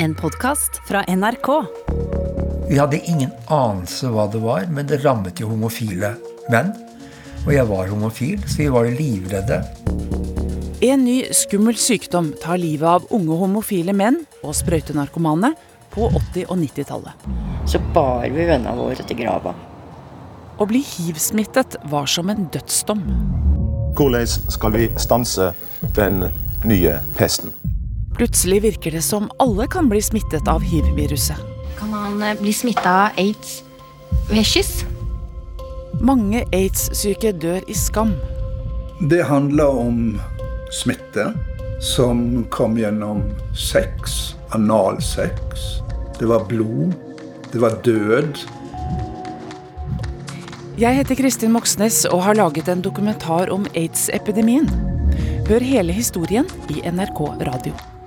En podkast fra NRK. Vi hadde ingen anelse hva det var, men det rammet jo homofile menn. Og jeg var homofil, så vi var livredde. En ny skummel sykdom tar livet av unge homofile menn og sprøytenarkomane på 80- og 90-tallet. Så bar vi vennene våre til grava. Å bli hiv-smittet var som en dødsdom. Hvordan skal vi stanse den nye pesten? Plutselig virker det som alle kan bli smittet av hiv-viruset. Kan man eh, bli smitta av aids ved kyss? Mange aids-syke dør i skam. Det handler om smitte som kom gjennom sex, analsex. Det var blod. Det var død. Jeg heter Kristin Moxnes og har laget en dokumentar om aids-epidemien. Hør hele historien i NRK Radio.